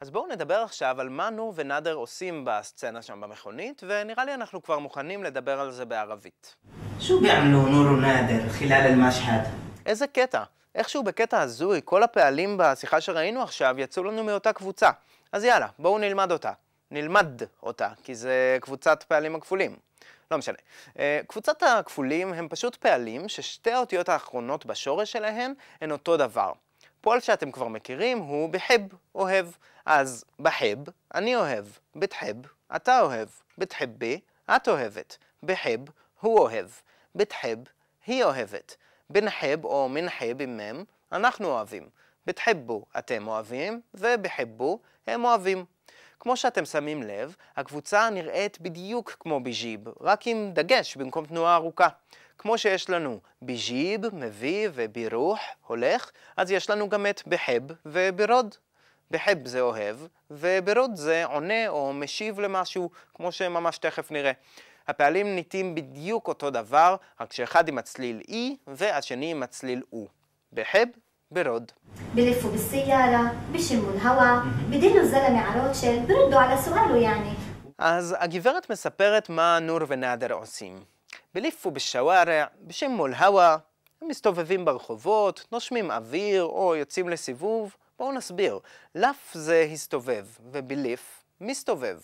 אז בואו נדבר עכשיו על מה נו ונאדר עושים בסצנה שם במכונית, ונראה לי אנחנו כבר מוכנים לדבר על זה בערבית. שו ביעמלו נור ונאדר חילal אל-משחד? איזה קטע. איכשהו בקטע הזוי, כל הפעלים בשיחה שראינו עכשיו יצאו לנו מאותה קבוצה. אז יאללה, בואו נלמד אותה. נלמד אותה, כי זה קבוצת פעלים הכפולים. לא משנה. אה, קבוצת הכפולים הם פשוט פעלים ששתי האותיות האחרונות בשורש שלהם הן אותו דבר. פועל שאתם כבר מכירים הוא בחב, אוהב. אז בחב, אני אוהב. בתחב, אתה אוהב. בתחבי, את אוהבת. בחב, הוא אוהב. בתחב, היא אוהבת. בנחב או מנחב עם מם, אנחנו אוהבים. בתחבו, אתם אוהבים, ובחבו, הם אוהבים. כמו שאתם שמים לב, הקבוצה נראית בדיוק כמו ביג'יב, רק עם דגש במקום תנועה ארוכה. כמו שיש לנו ביג'יב, מביא, ובירוח, הולך, אז יש לנו גם את בחב וברוד. בחב זה אוהב, וברוד זה עונה או משיב למשהו, כמו שממש תכף נראה. הפעלים ניתים בדיוק אותו דבר, רק שאחד עם הצליל אי, והשני עם הצליל או. בחב, ברוד. بلفوا بالسيارة بشموا الهوا بدلوا الزلمة على روتشيلد بردوا على سؤاله يعني אז הגברת מספרת מה נור ונאדר עושים. בליפו בשווארע, בשם הווה, הם מסתובבים ברחובות, נושמים אוויר או יוצאים לסיבוב. בואו נסביר. לפ זה הסתובב, ובליף, מסתובב.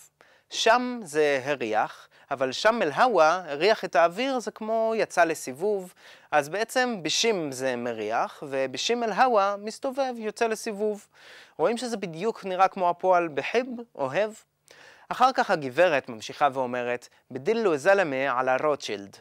שם זה הריח, אבל שם אל הווה, הריח את האוויר, זה כמו יצא לסיבוב. אז בעצם בשים זה מריח, ובשים אל הווה, מסתובב, יוצא לסיבוב. רואים שזה בדיוק נראה כמו הפועל בחב, אוהב. אחר כך הגברת ממשיכה ואומרת, בדילו זלמה על הרוטשילד.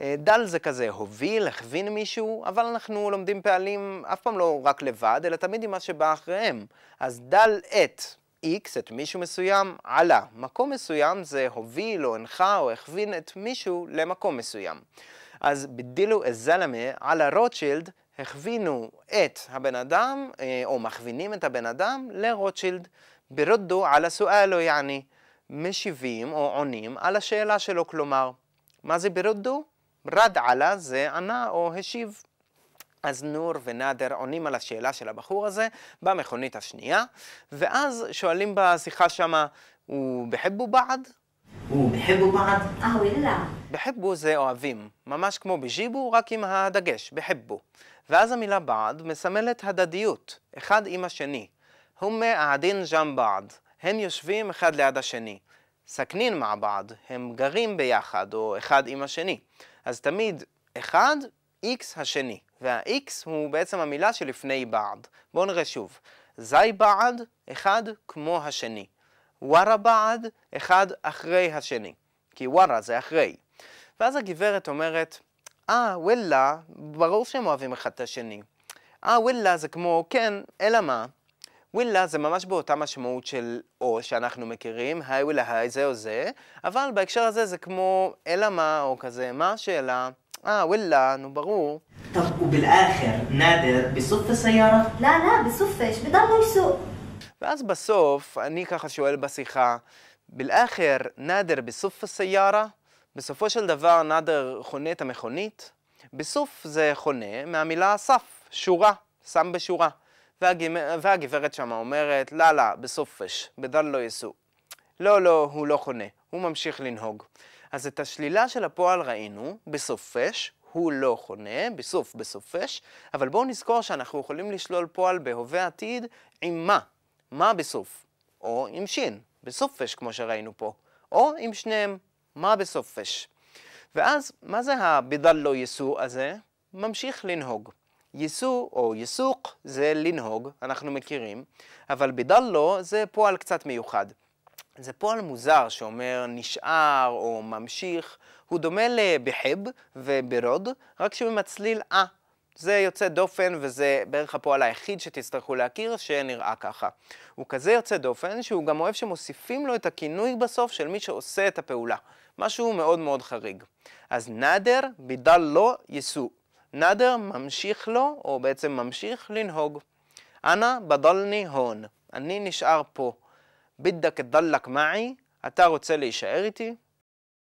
אה, דל זה כזה הוביל, הכווין מישהו, אבל אנחנו לומדים פעלים אף פעם לא רק לבד, אלא תמיד עם מה שבא אחריהם. אז דל את X, את מישהו מסוים, עלה. מקום מסוים זה הוביל או הנחה או הכווין את מישהו למקום מסוים. אז בדילו א-זלמה על הרוטשילד הכווינו את הבן אדם, אה, או מכווינים את הבן אדם לרוטשילד. ברודו על הסואלו יעני. משיבים או עונים על השאלה שלו, כלומר, מה זה ברודו? רד עלה זה ענה או השיב. אז נור ונאדר עונים על השאלה של הבחור הזה במכונית השנייה, ואז שואלים בשיחה שמה, הוא בחבו בעד? הוא בחבו בעד? אה, וואלה. בחבו זה אוהבים, ממש כמו בג'יבו, רק עם הדגש, בחבו. ואז המילה בעד מסמלת הדדיות, אחד עם השני. הומה עדין ג'אם בעד. הם יושבים אחד ליד השני. סכנין מע בעד, הם גרים ביחד, או אחד עם השני. אז תמיד אחד, איקס השני. וה-X הוא בעצם המילה שלפני בעד. בואו נראה שוב. זי בעד, אחד כמו השני. ווארה בעד, אחד אחרי השני. כי ווארה זה אחרי. ואז הגברת אומרת, אה, ah, וואלה, ברור שהם אוהבים אחד את השני. אה, ah, וואלה זה כמו, כן, אלא מה? וואלה זה ממש באותה משמעות של או שאנחנו מכירים, היי וואלה היי זה או זה, אבל בהקשר הזה זה כמו אלא מה, או כזה, מה השאלה? אה, וואלה, נו ברור. طب وبالآخر نادر بصف السيارة؟ لا لا بصفش بضلوا يسوق ואז בסוף, אני ככה שואל בשיחה, בלאחר נאדר בסוף הסיירה? בסופו של דבר נאדר חונה את המכונית? בסוף זה חונה מהמילה סף, שורה, שם בשורה. והגברת שמה אומרת, לא, לא, בסופש, בדל לא יסו. לא, לא, הוא לא חונה, הוא ממשיך לנהוג. אז את השלילה של הפועל ראינו, בסופש, הוא לא חונה, בסוף בסופש, אבל בואו נזכור שאנחנו יכולים לשלול פועל בהווה עתיד עם מה. מה בסוף? או עם שין, בסופש כמו שראינו פה, או עם שניהם, מה בסופש. ואז, מה זה הבדל לא יסו הזה? ממשיך לנהוג. יסו או יסוק זה לנהוג, אנחנו מכירים, אבל בדל לא זה פועל קצת מיוחד. זה פועל מוזר שאומר נשאר או ממשיך, הוא דומה לבחב וברוד, רק הצליל אה. זה יוצא דופן וזה בערך הפועל היחיד שתצטרכו להכיר שנראה ככה. הוא כזה יוצא דופן שהוא גם אוהב שמוסיפים לו את הכינוי בסוף של מי שעושה את הפעולה. משהו מאוד מאוד חריג. אז נאדר בידל לו יסו. נאדר ממשיך לו, או בעצם ממשיך לנהוג. אנא בדלני הון. אני נשאר פה. בידק דלק מעי, אתה רוצה להישאר איתי?